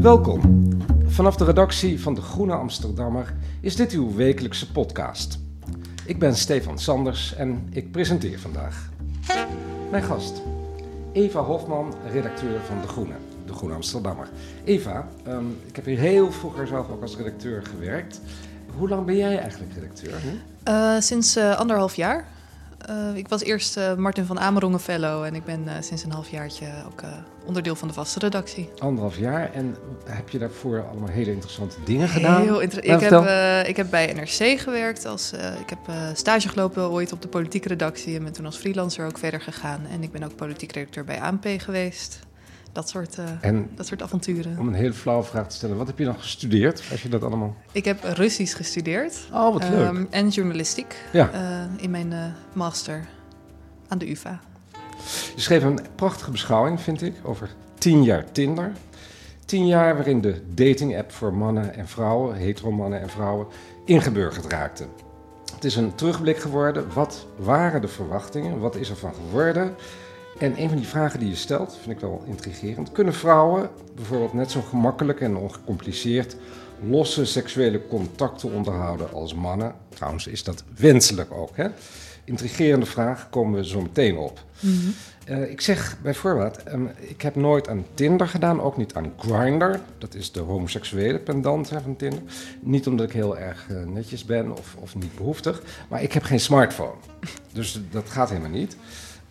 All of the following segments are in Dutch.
Welkom. Vanaf de redactie van De Groene Amsterdammer is dit uw wekelijkse podcast. Ik ben Stefan Sanders en ik presenteer vandaag. Mijn gast, Eva Hofman, redacteur van De Groene, De Groene Amsterdammer. Eva, ehm, ik heb hier heel vroeger zelf ook als redacteur gewerkt. Hoe lang ben jij eigenlijk redacteur? Uh, sinds uh, anderhalf jaar. Uh, ik was eerst uh, Martin van Amerongen fellow en ik ben uh, sinds een halfjaartje ook onderdeel van de vaste redactie. Anderhalf jaar en heb je daarvoor allemaal hele interessante dingen gedaan? Heel inter ik, heb, ik heb bij NRC gewerkt, als, ik heb stage gelopen ooit op de politieke redactie en ben toen als freelancer ook verder gegaan. En ik ben ook politiek redacteur bij ANP geweest dat soort, uh, en dat soort avonturen. Om een hele flauwe vraag te stellen, wat heb je dan gestudeerd als je dat allemaal... Ik heb Russisch gestudeerd. Oh, wat leuk. Um, en journalistiek ja. uh, in mijn uh, master aan de UvA. Je schreef een prachtige beschouwing, vind ik, over tien jaar Tinder. Tien jaar waarin de dating-app voor mannen en vrouwen, hetero mannen en vrouwen, ingeburgerd raakte. Het is een terugblik geworden. Wat waren de verwachtingen? Wat is er van geworden? En een van die vragen die je stelt, vind ik wel intrigerend. Kunnen vrouwen bijvoorbeeld net zo gemakkelijk en ongecompliceerd losse seksuele contacten onderhouden als mannen? Trouwens is dat wenselijk ook. Hè? Intrigerende vraag, komen we zo meteen op. Mhm. Eh, ik zeg bijvoorbeeld, um, ik heb nooit aan Tinder gedaan, ook niet aan Grindr. Dat is de homoseksuele pendant hè, van Tinder. Niet omdat ik heel erg uh, netjes ben of, of niet behoeftig, maar ik heb geen smartphone. Dus dat gaat helemaal niet.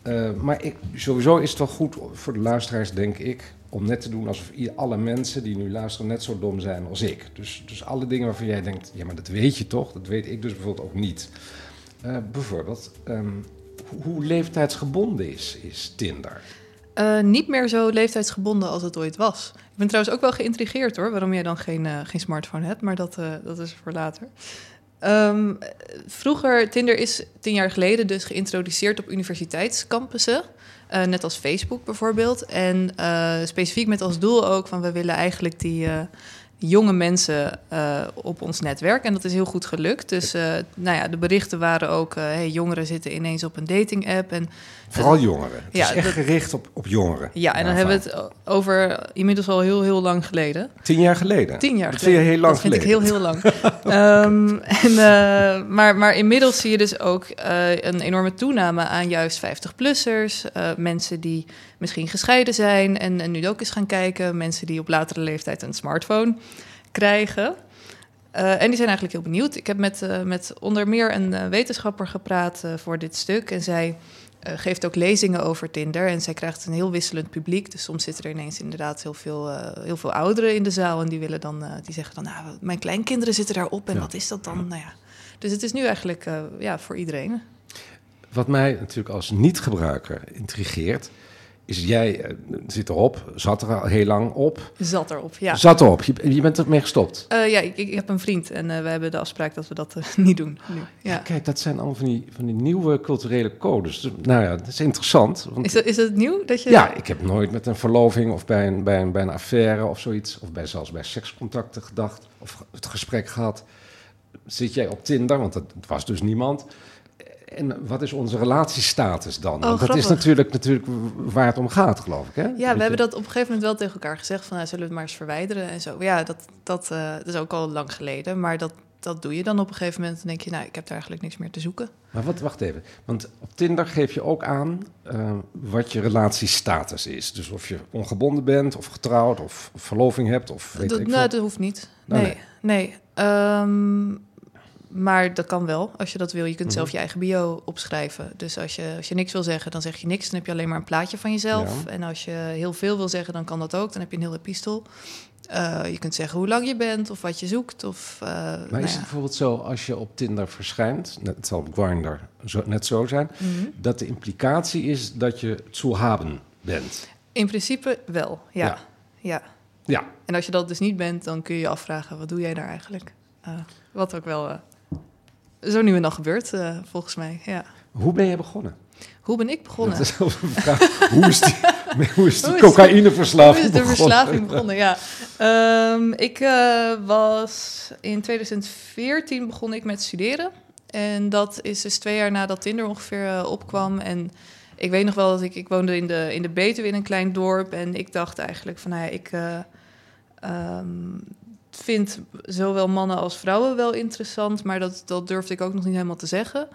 Uh, maar ik, sowieso is het wel goed voor de luisteraars, denk ik, om net te doen alsof alle mensen die nu luisteren net zo dom zijn als ik. Dus, dus alle dingen waarvan jij denkt, ja, maar dat weet je toch? Dat weet ik dus bijvoorbeeld ook niet. Uh, bijvoorbeeld, um, hoe leeftijdsgebonden is, is Tinder? Uh, niet meer zo leeftijdsgebonden als het ooit was. Ik ben trouwens ook wel geïntrigeerd hoor, waarom jij dan geen, geen smartphone hebt, maar dat, dat is voor later. Um, vroeger, Tinder is tien jaar geleden dus geïntroduceerd op universiteitscampussen. Uh, net als Facebook bijvoorbeeld. En uh, specifiek met als doel ook van we willen eigenlijk die, uh, jonge mensen uh, op ons netwerk. En dat is heel goed gelukt. Dus uh, nou ja, de berichten waren ook... Uh, hey, jongeren zitten ineens op een dating-app. En, Vooral jongeren. Het ja, is echt gericht op, op jongeren. Ja, en dan hebben we het over inmiddels al heel, heel lang geleden. Tien jaar geleden? Tien jaar dat geleden. vind je heel lang dat vind geleden. ik heel, heel lang. um, en, maar, maar inmiddels zie je dus ook een enorme toename aan juist 50-plussers. mensen die misschien gescheiden zijn en, en nu ook eens gaan kijken. Mensen die op latere leeftijd een smartphone krijgen. Uh, en die zijn eigenlijk heel benieuwd. Ik heb met, uh, met onder meer een uh, wetenschapper gepraat voor dit stuk. En zij geeft ook lezingen over Tinder. En zij krijgt een heel wisselend publiek. Dus soms zitten er ineens inderdaad heel veel, heel veel ouderen in de zaal. En die, willen dan, die zeggen dan, nou, mijn kleinkinderen zitten daarop. En ja. wat is dat dan? Nou ja. Dus het is nu eigenlijk ja, voor iedereen. Wat mij natuurlijk als niet-gebruiker intrigeert is jij uh, zit erop, zat er al heel lang op. Zat erop, ja. Zat erop. Je, je bent ermee gestopt. Uh, ja, ik, ik, heb een vriend en uh, we hebben de afspraak dat we dat niet doen. Nu. Ja. ja. kijk, dat zijn allemaal van die, van die nieuwe culturele codes. Dus, nou ja, dat is interessant. Want, is, dat, is het nieuw dat je? Ja, ik heb nooit met een verloving of bij een, bij een, bij een affaire of zoiets, of bij, zelfs bij sekscontacten gedacht of het gesprek gehad. Zit jij op Tinder? Want dat was dus niemand. En wat is onze relatiestatus dan? Oh, dat is natuurlijk, natuurlijk waar het om gaat, geloof ik. Hè? Ja, we hebben dat op een gegeven moment wel tegen elkaar gezegd: van nou, zullen we het maar eens verwijderen en zo. Ja, dat, dat, uh, dat is ook al lang geleden, maar dat, dat doe je dan op een gegeven moment. Dan denk je, nou, ik heb daar eigenlijk niks meer te zoeken. Maar wat, wacht even. Want op Tinder geef je ook aan uh, wat je relatiestatus is. Dus of je ongebonden bent, of getrouwd, of verloving hebt, of weet dat, ik Nou, dat hoeft niet. Nee, nee. nee. Um, maar dat kan wel, als je dat wil. Je kunt zelf je eigen bio opschrijven. Dus als je, als je niks wil zeggen, dan zeg je niks. Dan heb je alleen maar een plaatje van jezelf. Ja. En als je heel veel wil zeggen, dan kan dat ook. Dan heb je een heel epistel. Uh, je kunt zeggen hoe lang je bent of wat je zoekt. Of, uh, maar nou is het ja. bijvoorbeeld zo, als je op Tinder verschijnt... Net, het zal op Grindr zo, net zo zijn... Mm -hmm. dat de implicatie is dat je zu haben bent? In principe wel, ja. ja. ja. ja. En als je dat dus niet bent, dan kun je je afvragen... wat doe jij daar eigenlijk? Uh, wat ook wel zo nu en dan gebeurt, uh, volgens mij. Ja. Hoe ben je begonnen? Hoe ben ik begonnen? Dat is een vraag. hoe is die, hoe is die cocaïneverslaving Hoe is de verslaving begonnen, ja. Um, ik uh, was in 2014 begon ik met studeren. En dat is dus twee jaar nadat Tinder ongeveer uh, opkwam. En ik weet nog wel dat ik, ik woonde in de, in de Betuwe in een klein dorp. En ik dacht eigenlijk van, nou ja, ik... ehm, vind zowel mannen als vrouwen wel interessant, maar dat, dat durfde ik ook nog niet helemaal te zeggen.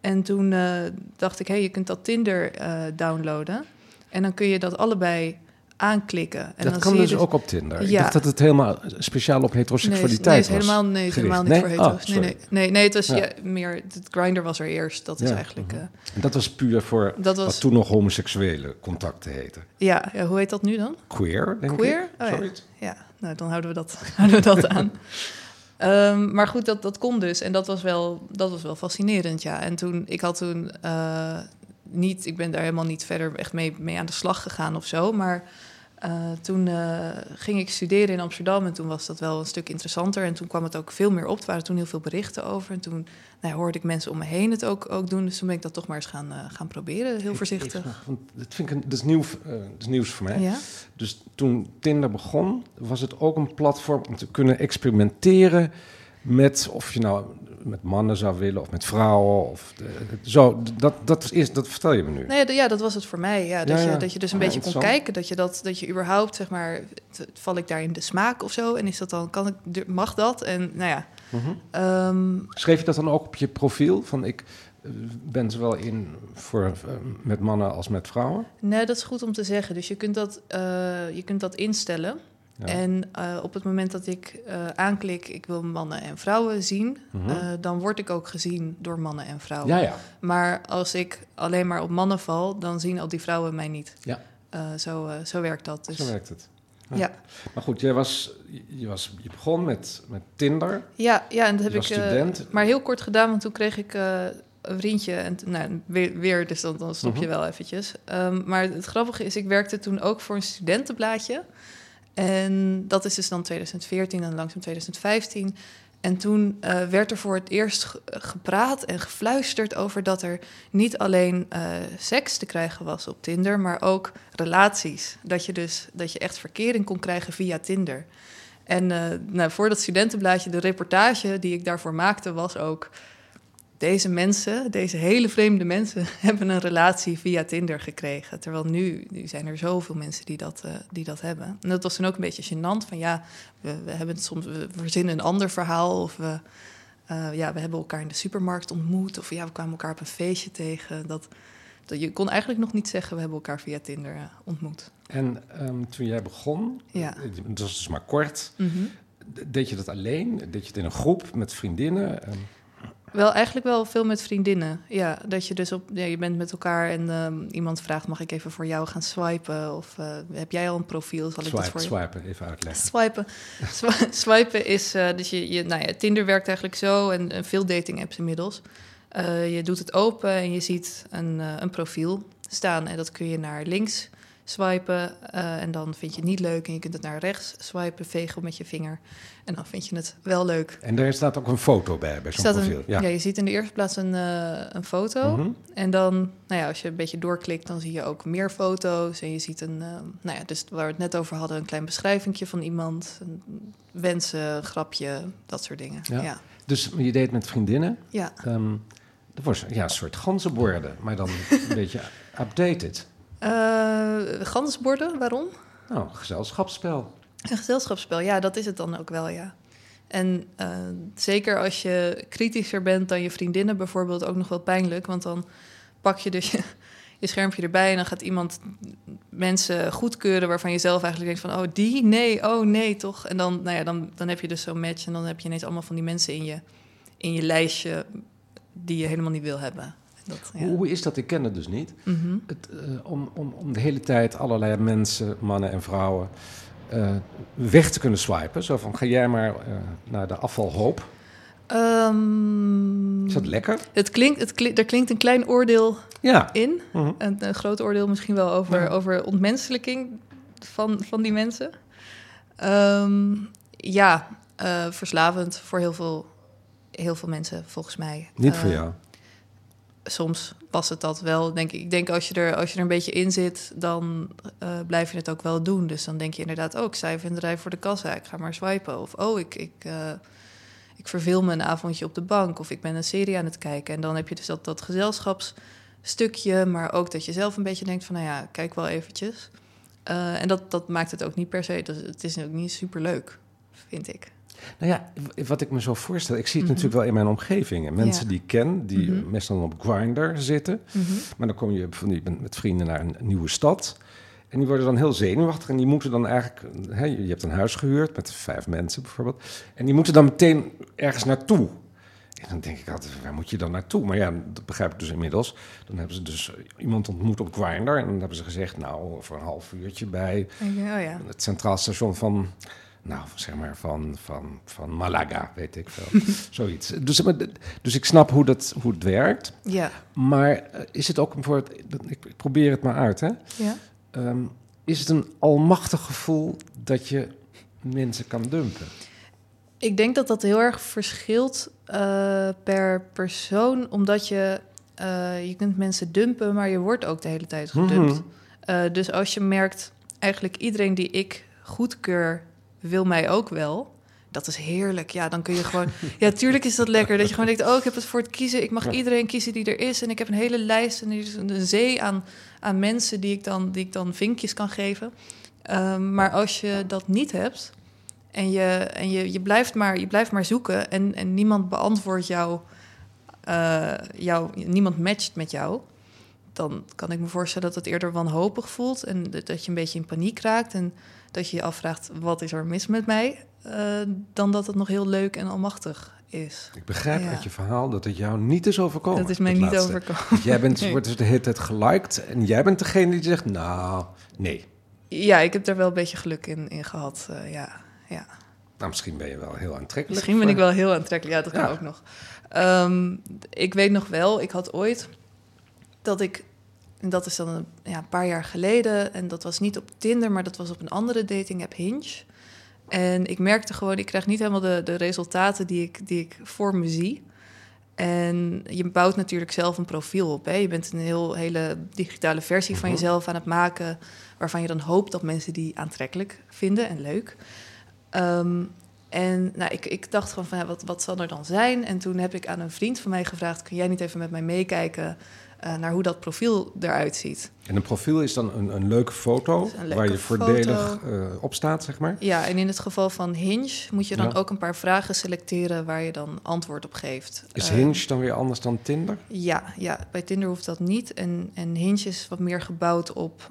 En toen eh, dacht ik, hé, hey, je kunt dat Tinder eh, downloaden. En dan kun je dat allebei aanklikken. En dat dan kan zie je dus ook op Tinder. Ik Ja. dacht dat het helemaal speciaal op Nee, heteroseksualiteit nee, is was. helemaal, nee, helemaal niet voor Nee? hetero's. Oh, nee, nee, nee, nee, het was Ja. ja, meer... Het grinder was er eerst. Dat is eigenlijk... mhm. eh, En dat was puur voor dat was... wat toen nog homoseksuele contacten heten. Ja, ja, hoe heet dat nu dan? Queer, denk Queer? ik. Oh, ja. Zoiets. Ja, nou, dan houden we dat, houden we dat aan. Ehm, maar goed, dat, dat kon dus. En dat was, wel, dat was wel fascinerend, ja. En toen, ik had toen eh, niet... Ik ben daar helemaal niet verder echt mee, mee aan de slag gegaan of zo. Maar eh, toen eh, ging ik studeren in Amsterdam. En toen was dat wel een stuk interessanter. En toen kwam het ook veel meer op. Er waren toen heel veel berichten over. En toen nou, hoorde ik mensen om me heen het ook, ook doen. Dus toen ben ik dat toch maar eens gaan, eh, gaan proberen. Heel voorzichtig. Want dat, vind ik een, dat, is nieuw, dat is nieuws voor mij. Ja? Dus toen Tinder begon, was het ook een platform om te kunnen experimenteren met of je nou met mannen zou willen of met vrouwen. Of de- zo, dat, dat, is, eerst- dat vertel je me nu. Nee, ja, dat was het voor mij. Ja, dat, Ja, ja. Je, dat je dus een beetje kon kijken. Dat je, dat, dat je überhaupt, zeg maar, val ik daar in de smaak of zo? En is dat dan, kan ik, mag dat? En nou ja, Mhm. ehm, Schreef je dat dan ook op je profiel? Van ik eh, ben zowel in voor, eh, met mannen als met vrouwen? nee, dat is goed om te zeggen. Dus je kunt dat, eh, je kunt dat instellen. Ja. En eh, op het moment dat ik eh, aanklik, ik wil mannen en vrouwen zien, Mhm. eh, dan word ik ook gezien door mannen en vrouwen. ja, ja. Maar als ik alleen maar op mannen val, dan zien al die vrouwen mij niet. Ja. Zo, zo werkt dat. Dus, Zo werkt het. ja. Maar goed, jij was, je, was, je begon met, met Tinder. Ja, ja, en dat heb ik student. maar heel kort gedaan, want toen kreeg ik een vriendje en nou, weer, weer dus dan, dan stop je Mhm. wel eventjes. Ehm, maar het grappige is, ik werkte toen ook voor een studentenblaadje. En dat is dus dan 2014 en langzaam 2015. En toen eh, werd er voor het eerst ge- gepraat en gefluisterd over dat er niet alleen eh, seks te krijgen was op Tinder, maar ook relaties. Dat je dus dat je echt verkering kon krijgen via Tinder. En eh, nou, voor dat studentenblaadje, de reportage die ik daarvoor maakte, was ook. Deze mensen, deze hele vreemde mensen, hebben een relatie via Tinder gekregen. Terwijl nu, nu zijn er zoveel mensen die dat, eh, die dat hebben. En dat was dan ook een beetje gênant. Van ja, we, we hebben het soms, we verzinnen een ander verhaal. Of we, eh, ja, we hebben elkaar in de supermarkt ontmoet. Of ja, we kwamen elkaar op een feestje tegen. Dat, dat, je kon eigenlijk nog niet zeggen, we hebben elkaar via Tinder eh, ontmoet. En ehm, toen jij begon, Ja. het was dus maar kort, Mhm. deed je dat alleen? Deed je het in een groep met vriendinnen? Ehm, Wel, eigenlijk wel veel met vriendinnen. Ja, dat je dus op, ja, je bent met elkaar en ehm, iemand vraagt: mag ik even voor jou gaan swipen? Of eh, heb jij al een profiel? Zal ik dat voor je? swipen, even uitleggen. Swipen. Swi- Swipen is, dus je, je, nou ja, Tinder werkt eigenlijk zo en, en veel dating apps inmiddels. Eh, je doet het open en je ziet een, een profiel staan en dat kun je naar links swipen eh, en dan vind je het niet leuk en je kunt het naar rechts swipen, vegen met je vinger en dan vind je het wel leuk. En daar staat ook een foto bij, bij zo'n een- profiel. ja. je ziet in de eerste plaats een, eh, een foto. Mhm. En dan, nou ja, als je een beetje doorklikt, dan zie je ook meer foto's. En je ziet een, eh, nou ja, dus waar we het net over hadden, een klein beschrijvingje van iemand. Een wensen, grapje, dat soort dingen. Ja. Ja, ja. Dus je deed met vriendinnen. Dat was ja, een soort ganzenborden, maar dan een beetje updated. Eh, gansborden, waarom? Nou, gezelschapsspel. Een gezelschapsspel, ja, dat is het dan ook wel, ja. En eh, zeker als je kritischer bent dan je vriendinnen bijvoorbeeld, ook nog wel pijnlijk. Want dan pak je dus je, je schermpje erbij en dan gaat iemand mensen goedkeuren waarvan je zelf eigenlijk denkt van... oh, die? Nee, oh nee, toch? En dan, nou ja, dan, dan heb je dus zo'n match en dan heb je ineens allemaal van die mensen in je, in je lijstje die je helemaal niet wil hebben. Dat, ja. Hoe is dat? Ik ken het dus niet. Mhm. Het, eh, om, om, om de hele tijd allerlei mensen, mannen en vrouwen, eh, weg te kunnen swipen. Zo van, ga jij maar eh, naar de afvalhoop. Ehm, Is dat lekker? het klinkt, het klinkt, er klinkt een klein oordeel Ja. in. Mhm. Een, een groot oordeel misschien wel over, Ja. over ontmenselijking van, van die mensen. Ehm, ja, verslavend voor heel veel, heel veel mensen, volgens mij. Niet voor jou. Soms was het dat wel, denk ik. Ik denk als je er, als je er een beetje in zit, dan eh, blijf je het ook wel doen. Dus dan denk je inderdaad, oh, even in de rij voor de kassa. Ik ga maar swipen. Of, oh, ik, ik, eh, ik verveel me een avondje op de bank. Of ik ben een serie aan het kijken. En dan heb je dus dat, dat gezelschapsstukje. Maar ook dat je zelf een beetje denkt van, nou ja, kijk wel eventjes. Eh, en dat, dat maakt het ook niet per se, dat, het is ook niet super leuk, vind ik. Nou ja, wat ik me zo voorstel, ik zie het Mhm. natuurlijk wel in mijn omgeving. Mensen Ja. die ik ken, die Mhm. meestal op Grindr zitten. Mhm. Maar dan kom je van die, met vrienden naar een nieuwe stad. En die worden dan heel zenuwachtig. En die moeten dan eigenlijk... Hè, je hebt een huis gehuurd met vijf mensen bijvoorbeeld. En die moeten dan meteen ergens naartoe. En dan denk ik altijd, waar moet je dan naartoe? Maar ja, dat begrijp ik dus inmiddels. Dan hebben ze dus iemand ontmoet op Grindr. En dan hebben ze gezegd, nou, voor een half uurtje bij oh ja. het centraal station van... Nou, zeg maar van, van, van Malaga, weet ik veel. Zoiets. Dus, dus ik snap hoe, dat, hoe het werkt. Ja, Maar eh, is het ook een voor het, ik, probeer het maar uit, hè? ja. Ehm, is het een almachtig gevoel dat je mensen kan dumpen? Ik denk dat dat heel erg verschilt eh, per persoon, omdat je, eh, je kunt mensen dumpen, maar je wordt ook de hele tijd gedumpt. Mhm. Dus als je merkt, eigenlijk iedereen die ik goedkeur, wil mij ook wel. Dat is heerlijk. Ja, dan kun je gewoon. Ja, tuurlijk is dat lekker. Dat je gewoon denkt: Oh, ik heb het voor het kiezen. Ik mag Ja. iedereen kiezen die er is. En ik heb een hele lijst en er is een zee aan, aan mensen die ik, dan, die ik dan vinkjes kan geven. Ehm, maar als je dat niet hebt en je, en je, je, blijft, maar, je blijft maar zoeken en, en niemand beantwoordt jou, eh, jou, niemand matcht met jou, dan kan ik me voorstellen dat het eerder wanhopig voelt en dat je een beetje in paniek raakt en dat je je afvraagt wat is er mis met mij, eh, dan dat het nog heel leuk en almachtig is. Ik begrijp Ja. uit je verhaal dat het jou niet is overkomen. dat is mij niet laatste. overkomen. Jij bent, Nee. wordt dus de hele tijd geliked en jij bent degene die zegt, nou, nee. Ja, ik heb daar wel een beetje geluk in, in gehad. eh, ja, ja. Nou, misschien ben je wel heel aantrekkelijk. Misschien ben ik wel heel aantrekkelijk. Ja, dat kan Ja. ook nog. Ehm, ik weet nog wel, ik had ooit dat ik... En dat is dan een, ja, een paar jaar geleden. En dat was niet op Tinder, maar dat was op een andere dating app, Hinge. En ik merkte gewoon, ik krijg niet helemaal de, de resultaten die ik, die ik voor me zie. En je bouwt natuurlijk zelf een profiel op. Hè? Je bent een heel, hele digitale versie van Mhm. jezelf aan het maken... waarvan je dan hoopt dat mensen die aantrekkelijk vinden en leuk. Ehm, en nou, ik, ik dacht gewoon van, ja, wat, wat zal er dan zijn? En toen heb ik aan een vriend van mij gevraagd... kun jij niet even met mij meekijken eh, naar hoe dat profiel eruit ziet? En een profiel is dan een, een leuke foto is een leuke waar je voordelig eh, op staat, zeg maar. Ja, en in het geval van Hinge moet je dan Ja. ook een paar vragen selecteren... waar je dan antwoord op geeft. Is Eh, Hinge dan weer anders dan Tinder? Ja, ja, bij Tinder hoeft dat niet. En, en Hinge is wat meer gebouwd op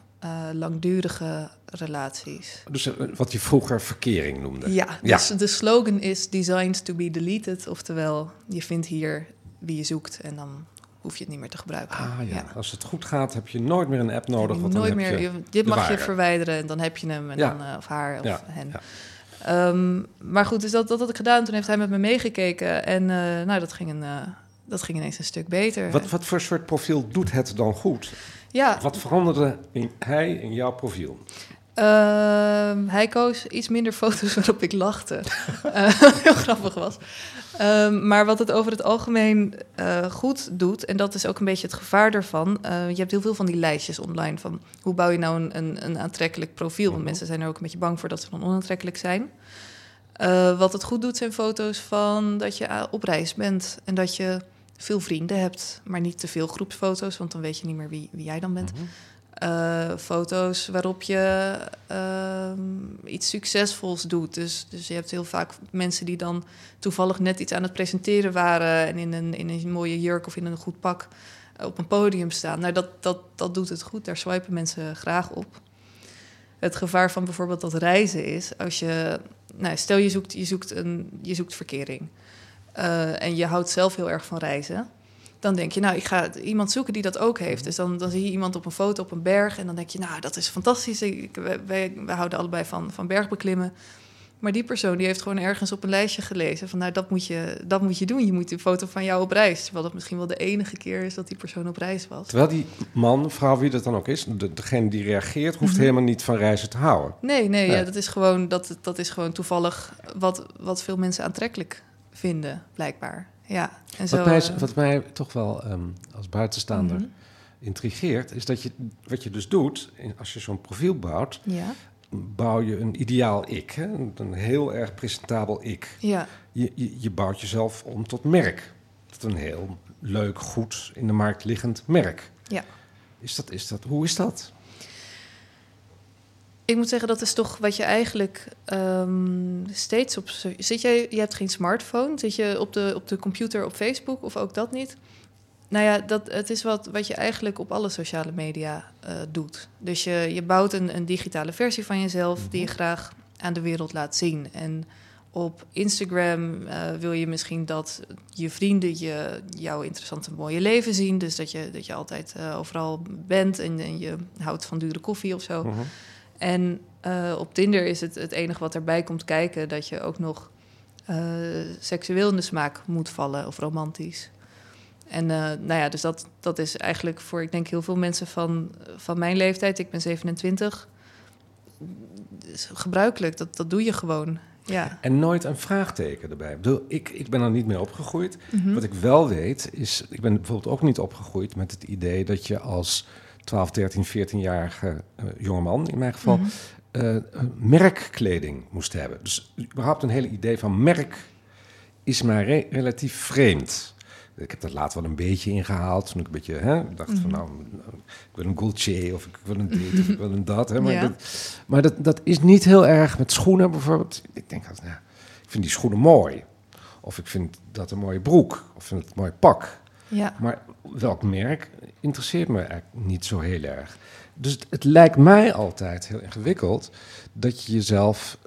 langdurige relaties. Dus wat je vroeger verkering noemde. Ja, Ja. dus de slogan is designed to be deleted. Oftewel, je vindt hier wie je zoekt en dan hoef je het niet meer te gebruiken. Ah ja. als het goed gaat heb je nooit meer een app nodig. Dan nooit heb meer, je... dit mag je verwijderen en dan heb je hem en Ja. dan, eh, of haar of Ja, hen. Ehm, maar goed, dus dat, dat had ik gedaan. Toen heeft hij met me meegekeken en eh, nou, dat ging, een, eh, dat ging ineens een stuk beter. Wat, wat voor soort profiel doet het dan goed? ja, Wat veranderde in, hij in jouw profiel? Ehm, hij koos iets minder foto's waarop ik lachte. Eh, heel grappig was. Ehm, maar wat het over het algemeen eh, goed doet, en dat is ook een beetje het gevaar ervan. eh, je hebt heel veel van die lijstjes online van hoe bouw je nou een, een, een aantrekkelijk profiel. Want Mhm. mensen zijn er ook een beetje bang voor dat ze dan onaantrekkelijk zijn. Eh, wat het goed doet zijn foto's van dat je op reis bent en dat je veel vrienden hebt, maar niet te veel groepsfoto's, want dan weet je niet meer wie, wie jij dan bent. Mhm. Eh, foto's waarop je ehm, iets succesvols doet. Dus, dus je hebt heel vaak mensen die dan toevallig net iets aan het presenteren waren en in een, in een mooie jurk of in een goed pak eh, op een podium staan. Nou, dat, dat, dat doet het goed. Daar swipen mensen graag op. Het gevaar van bijvoorbeeld dat reizen is als je, nou, stel je zoekt, je zoekt, een, je zoekt verkering eh, en je houdt zelf heel erg van reizen dan denk je, nou, ik ga iemand zoeken die dat ook heeft. Dus dan, dan zie je iemand op een foto op een berg en dan denk je, nou, dat is fantastisch. Ik, wij, wij, wij houden allebei van, van bergbeklimmen. Maar die persoon die heeft gewoon ergens op een lijstje gelezen van, nou, dat moet je, dat moet je doen. Je moet een foto van jou op reis. Terwijl dat misschien wel de enige keer is dat die persoon op reis was. Terwijl die man, vrouw, wie dat dan ook is, de, degene die reageert, hoeft Mhm. helemaal niet van reizen te houden. Nee, nee, Nee. Ja, dat, is gewoon, dat, dat is gewoon toevallig wat, wat veel mensen aantrekkelijk vinden, blijkbaar. Ja, en zo, Wat mij, eh, wat mij toch wel ehm, als buitenstaander mhm. intrigeert, is dat je wat je dus doet, als je zo'n profiel bouwt, Ja, bouw je een ideaal ik. Hè? Een, een heel erg presentabel ik. ja. Je, je, je bouwt jezelf om tot merk. Tot een heel leuk, goed in de markt liggend merk. Ja. Is dat, is dat, hoe is dat? Ik moet zeggen, dat is toch wat je eigenlijk ehm, steeds op... Zit jij, je hebt geen smartphone, zit je op de, op de computer op Facebook of ook dat niet? Nou ja, dat, het is wat, wat je eigenlijk op alle sociale media uh, doet. Dus je, je bouwt een, een digitale versie van jezelf die je Mhm. graag aan de wereld laat zien. En op Instagram uh, wil je misschien dat je vrienden je, jouw interessante mooie leven zien. Dus dat je, dat je altijd uh, overal bent en, en, je houdt van dure koffie of zo. Mhm. En uh, op Tinder is het het enige wat erbij komt kijken... dat je ook nog uh, seksueel in de smaak moet vallen of romantisch. En uh, nou ja, dus dat, dat is eigenlijk voor, ik denk, heel veel mensen van, van mijn leeftijd... ik ben 27, gebruikelijk. Dat, dat doe je gewoon, ja. En nooit een vraagteken erbij. Ik, bedoel, ik, ik ben er niet mee opgegroeid. Mhm. Wat ik wel weet, is... Ik ben bijvoorbeeld ook niet opgegroeid met het idee dat je als 12, 13, 14-jarige uh, jongeman, in mijn geval... Mm-hmm. Uh, merkkleding moest hebben. Dus überhaupt een hele idee van merk is maar re relatief vreemd. Ik heb dat later wel een beetje ingehaald. Toen ik een beetje hè, dacht van nou, ik wil een Gaultier of ik wil een dit of ik wil een dat. Hè, maar ja. dat, maar dat, dat is niet heel erg met schoenen bijvoorbeeld. Ik denk dat, nou, ik vind die schoenen mooi. Of ik vind dat een mooie broek. Of vind het een mooi pak. Ja. Maar welk merk interesseert me eigenlijk niet zo heel erg. Dus het, het, lijkt mij altijd heel ingewikkeld dat je jezelf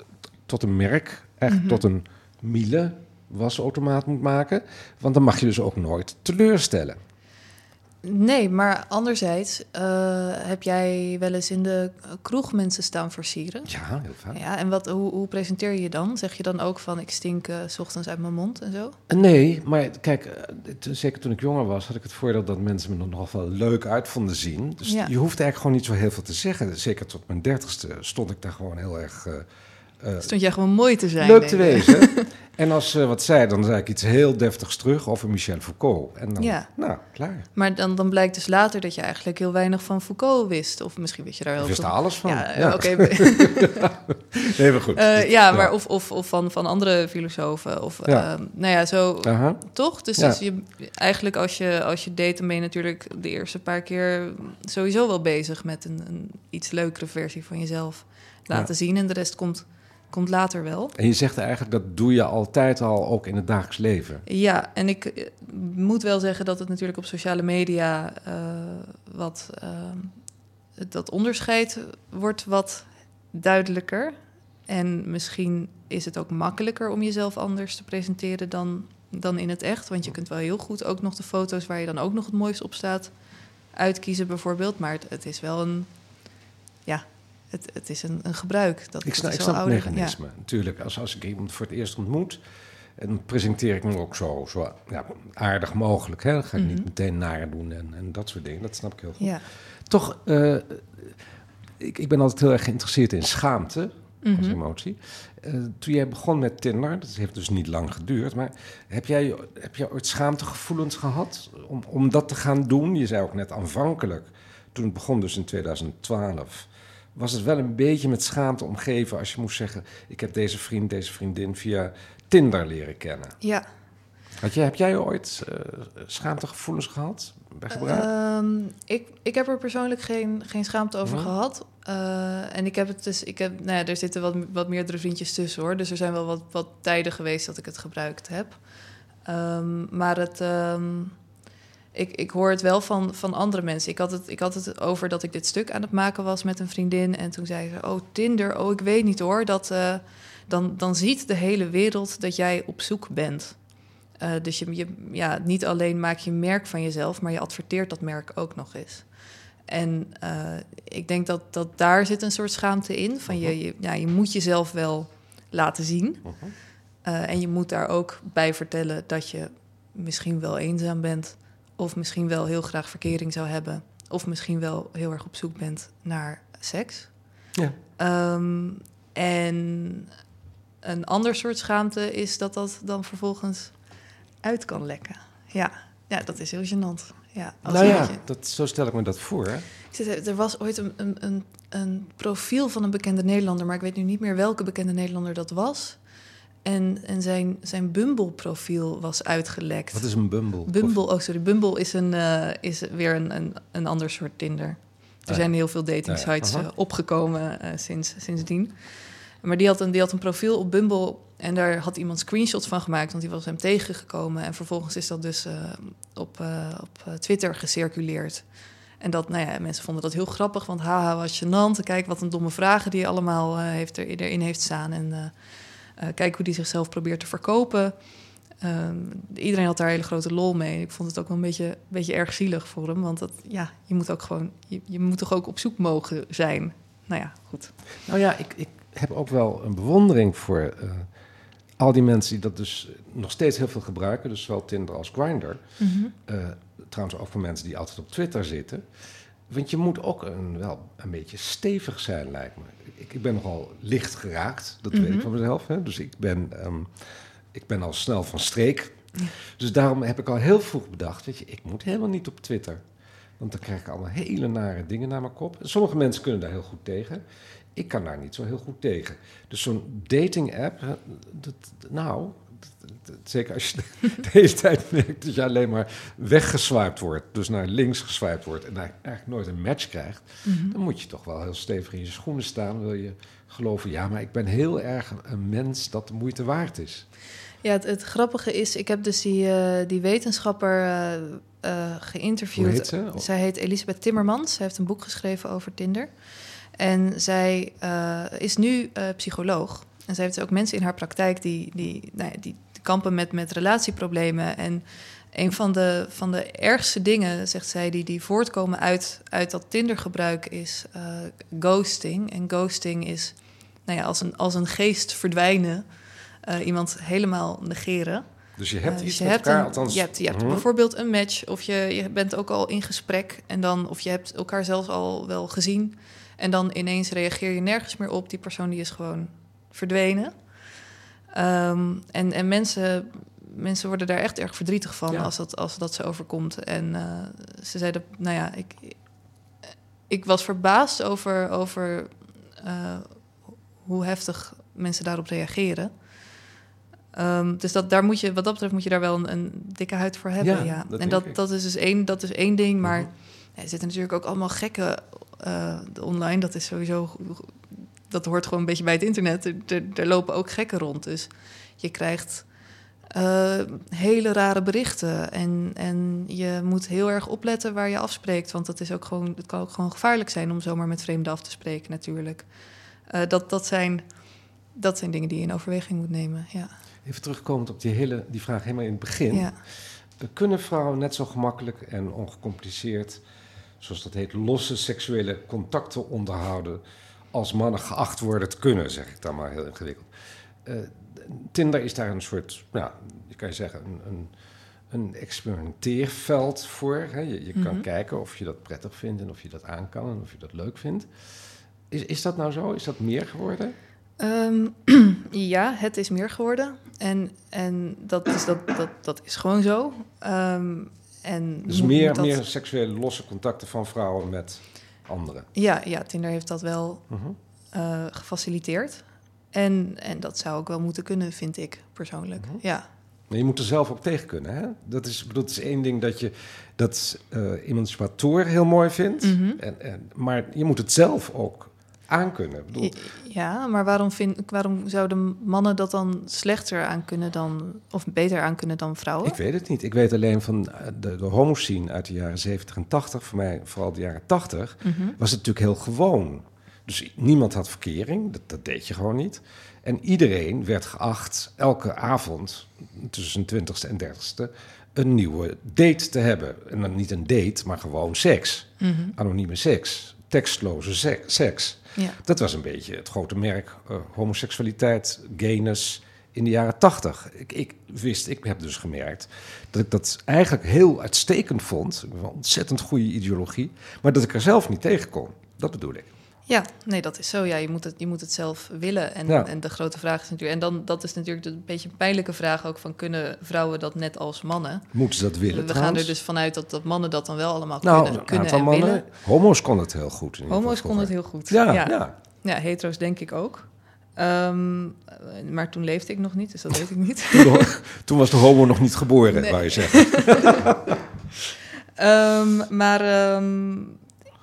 tot een merk, echt mm-hmm. tot een Miele wasautomaat moet maken. Want dan mag je dus ook nooit teleurstellen. Nee, maar anderzijds uh, heb jij wel eens in de kroeg mensen staan versieren. Ja, heel vaak. Ja, en wat, hoe, hoe presenteer je je dan? Zeg je dan ook van ik stink uh, s ochtends uit mijn mond en zo? Nee, maar kijk, uh, zeker toen ik jonger was, had ik het voordeel dat mensen me nog wel leuk uit vonden zien. Dus ja. je hoeft eigenlijk gewoon niet zo heel veel te zeggen. Zeker tot mijn dertigste stond ik daar gewoon heel erg. Uh, Stond jij gewoon mooi te zijn? Leuk te wezen. en als ze wat zei, dan zei ik iets heel deftigs terug over Michel Foucault. En dan, ja. nou, klaar. Maar dan, dan blijkt dus later dat je eigenlijk heel weinig van Foucault wist. Of misschien wist je daar wel Ik wist er alles van. Ja, ja. oké. nee, maar goed. Uh, ja, maar of, of, of van, van andere filosofen. Of, uh, nou ja, zo toch? Dus, dus je, eigenlijk als je, als je date, dan ben je natuurlijk de eerste paar keer sowieso wel bezig met een, een iets leukere versie van jezelf laten zien. En de rest komt, komt later wel. En je zegt eigenlijk, dat doe je altijd al, ook in het dagelijks leven. Ja, en ik eh, moet wel zeggen dat het natuurlijk op sociale media eh, wat eh, dat onderscheid wordt wat duidelijker. En misschien is het ook makkelijker om jezelf anders te presenteren dan, dan in het echt. Want je kunt wel heel goed ook nog de foto's waar je dan ook nog het mooist op staat uitkiezen, bijvoorbeeld. Maar het, het is wel een. Ja, het, het is een, een gebruik. Dat, Ik snap, ik snap het mechanisme. Natuurlijk, als, als ik iemand voor het eerst ontmoet... en presenteer ik me ook zo, zo ja, aardig mogelijk. Hè? Dan ga ik Mhm. niet meteen naar doen en, en dat soort dingen. Dat snap ik heel goed. Ja. Toch, eh, ik, ik ben altijd heel erg geïnteresseerd in schaamte als Mhm. emotie. Eh, toen jij begon met Tinder, dat heeft dus niet lang geduurd... maar heb jij, heb jij ooit schaamtegevoelens gehad om, om dat te gaan doen? Je zei ook net aanvankelijk, toen het begon dus in 2012... was het wel een beetje met schaamte omgeven als je moest zeggen... ik heb deze vriend, deze vriendin via Tinder leren kennen. ja. Had jij, heb jij ooit eh, schaamtegevoelens gehad bij gebruik? Ehm, ik, ik heb er persoonlijk geen, geen schaamte over Ja. gehad. Eh, en ik heb het dus, ik heb, nou ja, er zitten wat, wat meerdere vriendjes tussen hoor. Dus er zijn wel wat, wat tijden geweest dat ik het gebruikt heb. Ehm, maar het, ehm, ik, ik hoor het wel van, van andere mensen. Ik had, het, ik had het over dat ik dit stuk aan het maken was met een vriendin. En toen zei ze: Oh, Tinder, oh, ik weet niet hoor. Dat, eh, dan, dan ziet de hele wereld dat jij op zoek bent. Eh, dus je, je, ja, niet alleen maak je een merk van jezelf, maar je adverteert dat merk ook nog eens. En eh, ik denk dat, dat daar zit een soort schaamte in. Van je, je, ja, je moet jezelf wel laten zien. Mhm. En je moet daar ook bij vertellen dat je misschien wel eenzaam bent. Of misschien wel heel graag verkering zou hebben. Of misschien wel heel erg op zoek bent naar seks. Ja. Ehm, en een ander soort schaamte is dat dat dan vervolgens uit kan lekken. Ja, ja dat is heel gênant. Ja, als Nou ja, dat, zo stel ik me dat voor. Hè? er was ooit een, een, een profiel van een bekende Nederlander, maar ik weet nu niet meer welke bekende Nederlander dat was. En, en zijn, zijn Bumble-profiel was uitgelekt. Wat is een Bumble? Bumble, oh sorry, Bumble is, een, eh, is weer een, een, een ander soort Tinder. Er zijn heel veel dating sites Aha. opgekomen eh, sinds, sindsdien. Maar die had, een, die had een profiel op Bumble en daar had iemand screenshots van gemaakt, want die was hem tegengekomen. En vervolgens is dat dus eh, op, eh, op eh, Twitter gecirculeerd. En dat, nou ja, mensen vonden dat heel grappig, want haha, wat gênant. Kijk wat een domme vragen die hij allemaal eh, heeft er, erin heeft staan. En eh, eh, kijk hoe die zichzelf probeert te verkopen. Ehm, iedereen had daar hele grote lol mee. Ik vond het ook wel een beetje, beetje erg zielig voor hem. Want dat, ja, je moet ook gewoon, je, je moet toch ook op zoek mogen zijn. Nou ja, goed. Nou ja, ik, ik heb ook wel een bewondering voor eh, al die mensen die dat dus nog steeds heel veel gebruiken. Dus zowel Tinder als Grindr. Eh, trouwens ook voor mensen die altijd op Twitter zitten. Want je moet ook een, wel een beetje stevig zijn, lijkt me. Ik, ik ben nogal licht geraakt, dat weet ik Mhm. van mezelf. Hè? Dus ik ben, ehm, ik ben al snel van streek. Dus daarom heb ik al heel vroeg bedacht, weet je, ik moet helemaal niet op Twitter. Want dan krijg ik allemaal hele nare dingen naar mijn kop. Sommige mensen kunnen daar heel goed tegen. Ik kan daar niet zo heel goed tegen. Dus zo'n dating app, dat, nou, zeker als je de hele tijd merkt dat je alleen maar weggeswiped wordt. Dus naar links geswiped wordt en daar eigenlijk nooit een match krijgt. Dan moet je toch wel heel stevig in je schoenen staan. Wil je geloven, ja, maar ik ben heel erg een mens dat de moeite waard is. Ja, het, het grappige is, ik heb dus die, eh, die wetenschapper eh, eh, geïnterviewd. Heet ze? Zij heet Elisabeth Timmermans. Zij heeft een boek geschreven over Tinder. En zij is nu psycholoog. En zij heeft ook mensen in haar praktijk die, die, nou ja, die kampen met, met relatieproblemen. En een van de, van de ergste dingen, zegt zij, die, die voortkomen uit, uit dat Tinder-gebruik is eh, ghosting. En ghosting is nou ja, als, een, als een geest verdwijnen, eh, iemand helemaal negeren. Dus je hebt Eh, dus iets je met hebt elkaar, een- althans... Je hebt, je hebt Mhm. bijvoorbeeld een match, of je, je bent ook al in gesprek en dan, of je hebt elkaar zelfs al wel gezien. En dan ineens reageer je nergens meer op. Die persoon die is gewoon verdwenen. Ehm, en en mensen, mensen worden daar echt erg verdrietig van Ja. als, dat, als dat ze overkomt. En eh, ze zeiden, nou ja, ik, ik was verbaasd over, over eh, hoe heftig mensen daarop reageren. Ehm, dus dat, daar moet je, wat dat betreft moet je daar wel een, een dikke huid voor hebben. Ja, Ja, dat en dat, ik. dat is dus één, dat is één ding. Maar Mhm. er zitten natuurlijk ook allemaal gekken eh, online. Dat is sowieso. Dat hoort gewoon een beetje bij het internet. Er, er, er lopen ook gekken rond. Dus je krijgt eh, hele rare berichten. En, en je moet heel erg opletten waar je afspreekt. Want dat is ook gewoon, het kan ook gewoon gevaarlijk zijn om zomaar met vreemden af te spreken, natuurlijk. Eh, dat, dat, zijn, dat zijn dingen die je in overweging moet nemen. Ja. Even terugkomend op die, hele, die vraag helemaal in het begin. ja. Kunnen vrouwen net zo gemakkelijk en ongecompliceerd, zoals dat heet, losse seksuele contacten onderhouden als mannen geacht worden te kunnen, zeg ik dan maar heel ingewikkeld. Eh, Tinder is daar een soort, ja, je kan je zeggen, een, een, een experimenteerveld voor. Hè? Je, je kan Mhm. kijken of je dat prettig vindt en of je dat aan kan en of je dat leuk vindt. Is, is dat nou zo? Is dat meer geworden? Ehm, ja, het is meer geworden. En, en dat, is, dat, dat, dat is gewoon zo. Ehm, en Dus meer, dat- meer seksuele losse contacten van vrouwen met anderen. Ja, ja, Tinder heeft dat wel Mhm. eh, gefaciliteerd. En, en dat zou ook wel moeten kunnen, vind ik persoonlijk. Mhm. Ja. Maar je moet er zelf ook tegen kunnen. Hè? Dat, is, het is één ding dat je dat eh emancipator heel mooi vindt. Mhm. en, en, maar je moet het zelf ook aankunnen. Bedoel, Ja, maar waarom, vind, waarom zouden mannen dat dan slechter aan kunnen dan, of beter aan kunnen dan vrouwen? ik weet het niet. Ik weet alleen van eh, de, de homoscene uit de jaren 70 en 80, voor mij vooral de jaren 80, Mhm. was het natuurlijk heel gewoon. Dus niemand had verkering, dat, dat deed je gewoon niet. En iedereen werd geacht elke avond tussen zijn 20ste en 30ste een nieuwe date te hebben. En dan niet een date, maar gewoon seks. Mhm. Anonieme seks, tekstloze se- seks. Ja. Dat was een beetje het grote merk eh, homoseksualiteit, gayness in de jaren tachtig. Ik, ik wist, ik heb dus gemerkt dat ik dat eigenlijk heel uitstekend vond. Een ontzettend goede ideologie, maar dat ik er zelf niet tegen kon. Dat bedoel ik. Ja, nee, dat is zo. Ja, je moet het, je moet het zelf willen. En, Ja. en de grote vraag is natuurlijk... En dan, dat is natuurlijk een beetje een pijnlijke vraag ook... van kunnen vrouwen dat net als mannen? Moeten ze dat willen We gaan er dus vanuit dat, dat mannen dat dan wel allemaal nou, kunnen, kunnen aantal en mannen, willen. homo's kon het heel goed. in Homo's konden het heel goed. Ja, ja. ja. Ja, hetero's denk ik ook. Ehm, maar toen leefde ik nog niet, dus dat weet ik niet. Toen, was de homo nog niet geboren, Nee. wou je zeggen. Ehm, maar ehm,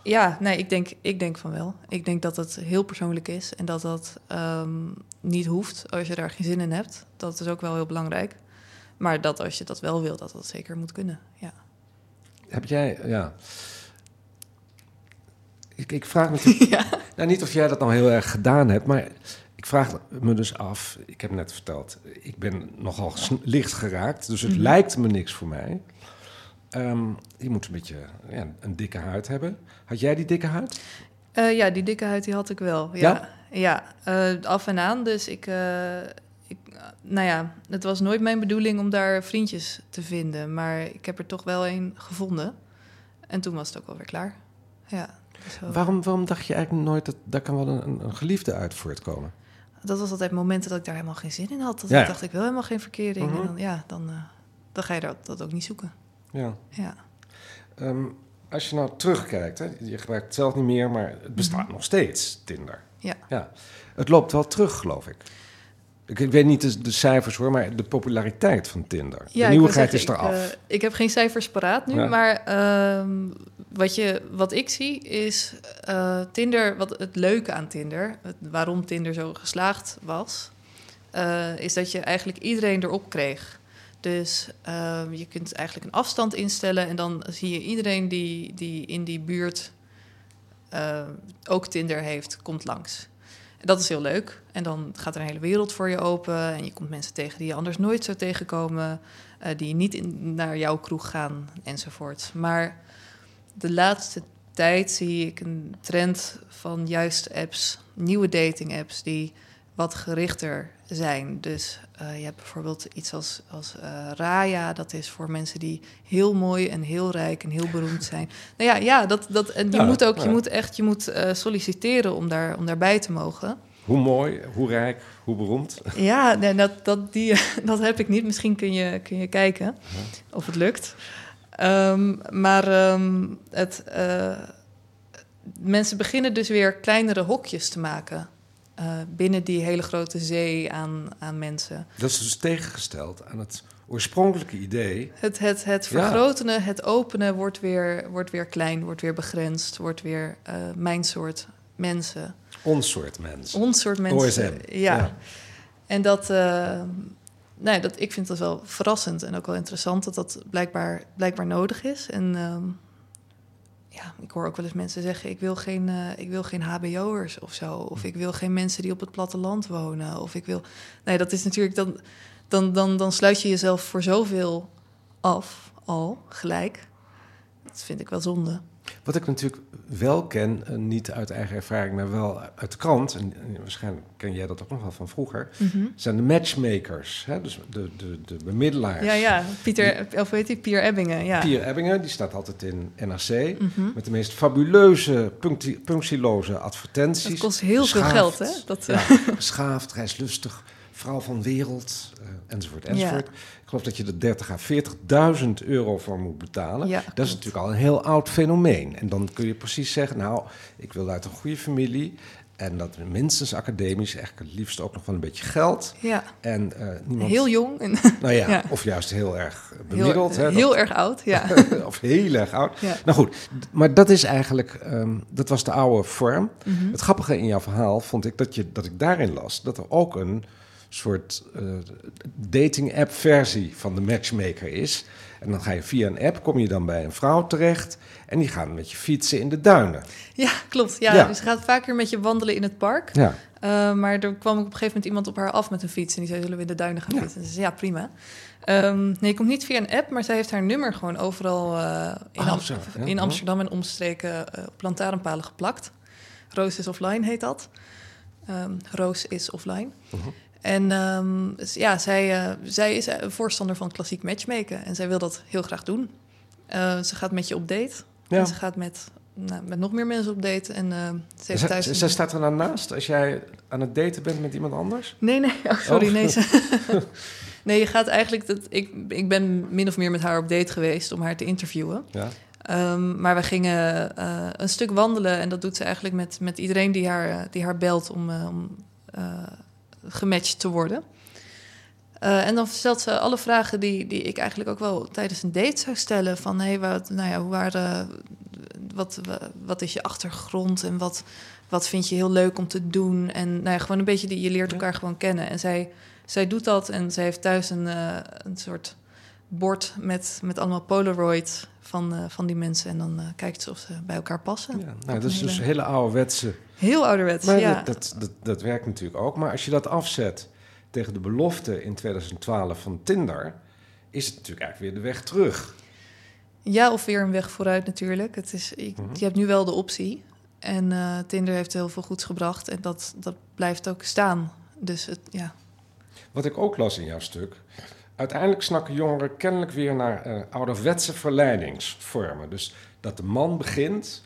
Ja, nee, ik denk, ik denk van wel. Ik denk dat het heel persoonlijk is en dat dat ehm, niet hoeft als je daar geen zin in hebt. Dat is ook wel heel belangrijk. Maar dat als je dat wel wil, dat dat zeker moet kunnen. Ja. Heb jij, ja. Ik, ik vraag me ja. nou, niet of jij dat nou heel erg gedaan hebt, maar ik vraag me dus af. Ik heb net verteld, ik ben nogal licht geraakt, dus het mhm. lijkt me niks voor mij. Um, je moet een beetje ja, een dikke huid hebben. Had jij die dikke huid? Uh, ja, die dikke huid die had ik wel. Ja, ja, ja uh, af en aan. Dus ik, uh, ik, nou ja, het was nooit mijn bedoeling om daar vriendjes te vinden. Maar ik heb er toch wel een gevonden. En toen was het ook alweer klaar. Ja. Waarom, waarom dacht je eigenlijk nooit dat daar kan wel een, een geliefde uit voortkomen? Dat was altijd momenten dat ik daar helemaal geen zin in had. Dat ja. ik dacht, ik wil helemaal geen verkering. En mhm. dan, ja, dan, dan ga je dat, dat ook niet zoeken. Ja. ja. Ehm, als je nou terugkijkt, hè, je gebruikt het zelf niet meer, maar het bestaat mhm. nog steeds, Tinder. Ja. ja. Het loopt wel terug, geloof ik. Ik, ik weet niet de, cijfers hoor, maar de populariteit van Tinder. Ja, de nieuwigheid is eraf. Ik, uh, ik heb geen cijfers paraat nu, maar uh, wat, je, wat ik zie is uh, Tinder, wat het leuke aan Tinder, het, waarom Tinder zo geslaagd was, uh, is dat je eigenlijk iedereen erop kreeg. Dus uh, je kunt eigenlijk een afstand instellen en dan zie je iedereen die, die in die buurt uh, ook Tinder heeft, komt langs. En dat is heel leuk. En dan gaat er een hele wereld voor je open en je komt mensen tegen die je anders nooit zou tegenkomen, uh, die niet in, naar jouw kroeg gaan enzovoort. Maar de laatste tijd zie ik een trend van juist apps, nieuwe dating apps die wat gerichter zijn. Dus uh, je hebt bijvoorbeeld iets als, als uh, Raya, dat is voor mensen die heel mooi en heel rijk en heel beroemd zijn. Nou ja, ja dat, dat, en je moet ook, je moet echt, je moet uh, solliciteren om, daar, om daarbij te mogen. Hoe mooi, hoe rijk, hoe beroemd? Ja, nee, dat, dat, die, dat heb ik niet. Misschien kun je, kun je kijken of het lukt. Um, maar um, het, mensen beginnen dus weer kleinere hokjes te maken. Uh, binnen die hele grote zee aan, aan mensen. Dat is dus tegengesteld aan het oorspronkelijke idee. Het, het, het vergroten, het openen wordt weer, wordt weer klein, wordt weer begrensd, wordt weer uh, mijn soort mensen. Ons soort mensen. Ons soort mensen. Ja. ja. En dat, uh, nee, dat, ik vind dat wel verrassend en ook wel interessant dat dat blijkbaar, blijkbaar nodig is. En ehm, ja, ik hoor ook wel eens mensen zeggen: ik wil geen, uh, ik wil geen HBO'ers of zo. Of ik wil geen mensen die op het platteland wonen. Of ik wil. Nee, dat is natuurlijk dan. Dan, dan, dan sluit je jezelf voor zoveel af al gelijk. Dat vind ik wel zonde. Wat ik natuurlijk wel ken, eh, niet uit eigen ervaring, maar wel uit de krant, en, waarschijnlijk ken jij dat ook nog wel van vroeger, mhm. zijn de matchmakers, hè? dus de, de, de bemiddelaars. Ja, ja, Pieter, of weet je, Pier Ebbingen, ja. Pier Ebbingen, die staat altijd in NRC, mhm. met de meest fabuleuze, punctieloze advertenties. Dat kost heel veel geld, hè? Dat, ja, geschaafd, reislustig, vrouw van wereld, uh, enzovoort, enzovoort. Ik geloof dat je er 30 à 40.000 euro voor moet betalen. Ja, dat is natuurlijk al een heel oud fenomeen. En dan kun je precies zeggen, nou, ik wil uit een goede familie... En dat minstens academisch, echt het liefst ook nog wel een beetje geld. Ja. En uh, niemand... Heel jong. nou ja, of juist heel erg bemiddeld. Heel, hè, heel erg oud, ja. of heel erg oud. Ja. Nou goed, maar dat is eigenlijk, um, dat was de oude vorm. Mm -hmm. Het grappige in jouw verhaal vond ik dat, je, dat ik daarin las... dat er ook een soort uh, dating app versie van de matchmaker is. En dan ga je via een app, kom je dan bij een vrouw terecht en die gaan met je fietsen in de duinen. Ja, klopt. Ja, Dus ze gaat vaker met je wandelen in het park. Ja. Uh, maar er kwam op een gegeven moment iemand op haar af met een fiets en die zei, zullen we in de duinen gaan fietsen? En ze zei, ja, prima. Um, nee, je komt niet via een app, maar zij heeft haar nummer gewoon overal uh, in, oh, Am ja. in, Amsterdam en omstreken op lantaarnpalen geplakt. Roos is offline heet dat. Um, Roos is offline. -huh. En um, ja, zij, uh, zij is voorstander van klassiek matchmaken en zij wil dat heel graag doen. Uh, ze gaat met je op date. Ja. En ze gaat met, nou, met nog meer mensen op date. En, uh, ze heeft thuis ze, staat er dan naast als jij aan het daten bent met iemand anders? Nee, nee. Oh, sorry. Oh. Nee, ze, nee, je gaat eigenlijk... Dat, ik, ik ben min of meer met haar op date geweest om haar te interviewen. Ja. Um, maar we gingen uh, een stuk wandelen en dat doet ze eigenlijk met, met iedereen die haar, die haar belt om, om gematcht te worden. Uh, en dan stelt ze alle vragen die, die ik eigenlijk ook wel tijdens een date zou stellen. Van hey, wat, nou ja, hoe waren, wat, wa- wat is je achtergrond en wat, wat vind je heel leuk om te doen. En nou ja, gewoon een beetje, die, je leert elkaar gewoon kennen. En zij, zij doet dat en zij heeft thuis een, eh, een soort bord met, met allemaal Polaroids van, eh, van die mensen. En dan eh, kijkt ze of ze bij elkaar passen. Ja, nou, dat is dus hele- hele ouderwetse. Heel ouderwets, Maar ja. dat, dat, dat, dat werkt natuurlijk ook. Maar als je dat afzet tegen de belofte in 2012 van Tinder, is het natuurlijk eigenlijk weer de weg terug. Ja, of weer een weg vooruit natuurlijk. Het is, je, Mhm. je hebt nu wel de optie. En eh, Tinder heeft heel veel goeds gebracht. En dat, dat blijft ook staan. Dus het, ja. Wat ik ook las in jouw stuk. Uiteindelijk snakken jongeren kennelijk weer naar eh, ouderwetse verleidingsvormen. Dus dat de man begint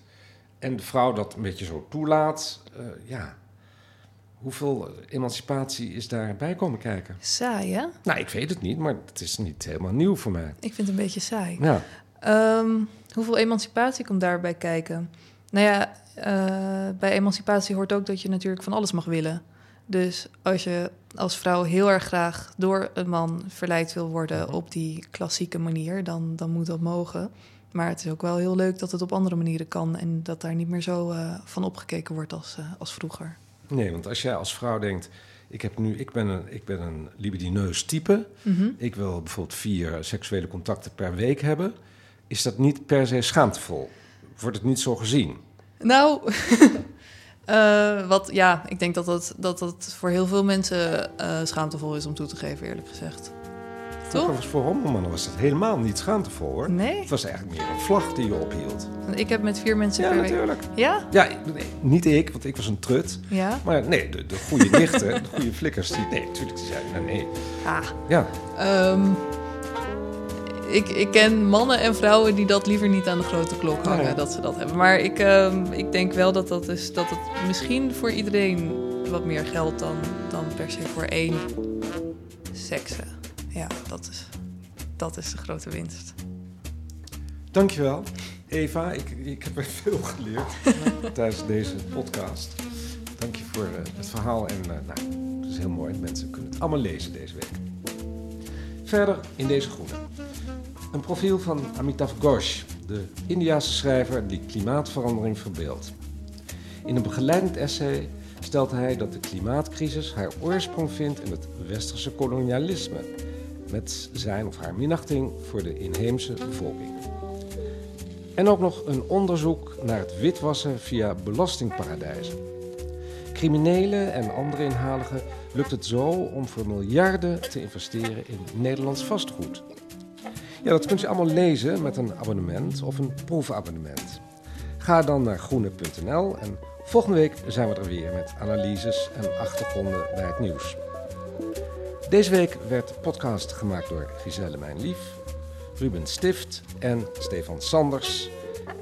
en de vrouw dat een beetje zo toelaat. Eh, ja, hoeveel emancipatie is daarbij komen kijken? Saai, hè? Nou, ik weet het niet, maar het is niet helemaal nieuw voor mij. Ik vind het een beetje saai. Ja, Ehm, hoeveel emancipatie komt daarbij kijken? Nou ja, eh, bij emancipatie hoort ook dat je natuurlijk van alles mag willen. Dus als je als vrouw heel erg graag door een man verleid wil worden Mhm. op die klassieke manier, dan, dan moet dat mogen. Maar het is ook wel heel leuk dat het op andere manieren kan en dat daar niet meer zo eh, van opgekeken wordt als, eh, als vroeger. nee, want als jij als vrouw denkt... Ik, heb nu, ik, ben een, ik ben een libidineus type. Mhm. Ik wil bijvoorbeeld vier seksuele contacten per week hebben. Is dat niet per se schaamtevol? Wordt het niet zo gezien? Nou, eh, wat, ja, ik denk dat dat, dat dat voor heel veel mensen schaamtevol is om toe te geven, eerlijk gezegd. Toch? was voor homomannen was dat helemaal niet schaamtevol hoor. Nee? Het was eigenlijk meer een vlag die je ophield. Ik heb met vier mensen Ja, per week... natuurlijk. Ja? Ja, nee, niet ik, want ik was een trut. Ja? Maar nee, de, de goede nichten, de goede flikkers, die, nee, natuurlijk, die zeiden, nee, nee. Ah. Ja, Ehm, ik, ik ken mannen en vrouwen die dat liever niet aan de grote klok hangen, dat ze dat hebben. Maar ik, ehm, ik denk wel dat, dat, is, dat het misschien voor iedereen wat meer geldt dan, dan per se voor één sekse. Ja, dat is, dat is de grote winst. dankjewel. Eva, ik, ik heb er veel geleerd tijdens deze podcast. Dank je voor eh, het verhaal en eh, nou, het is heel mooi. Mensen kunnen het allemaal lezen deze week. Verder in deze groene. Een profiel van Amitav Ghosh, de Indiase schrijver die klimaatverandering verbeeldt. In een begeleidend essay stelt hij dat de klimaatcrisis haar oorsprong vindt in het westerse kolonialisme, met zijn of haar minachting voor de inheemse bevolking. En ook nog een onderzoek naar het witwassen via belastingparadijzen. Criminelen en andere inhaligen lukt het zo om voor miljarden te investeren in Nederlands vastgoed. Ja, dat kunt u allemaal lezen met een abonnement of een proefabonnement. Ga dan naar groene.nl en volgende week zijn we er weer met analyses en achtergronden bij het nieuws. Deze week werd podcast gemaakt door Giselle Mijn Lief, Ruben Stift en Stefan Sanders.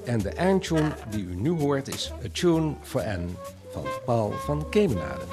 En de eindtune die u nu hoort is A Tune for Anne van Paul van Kemenade.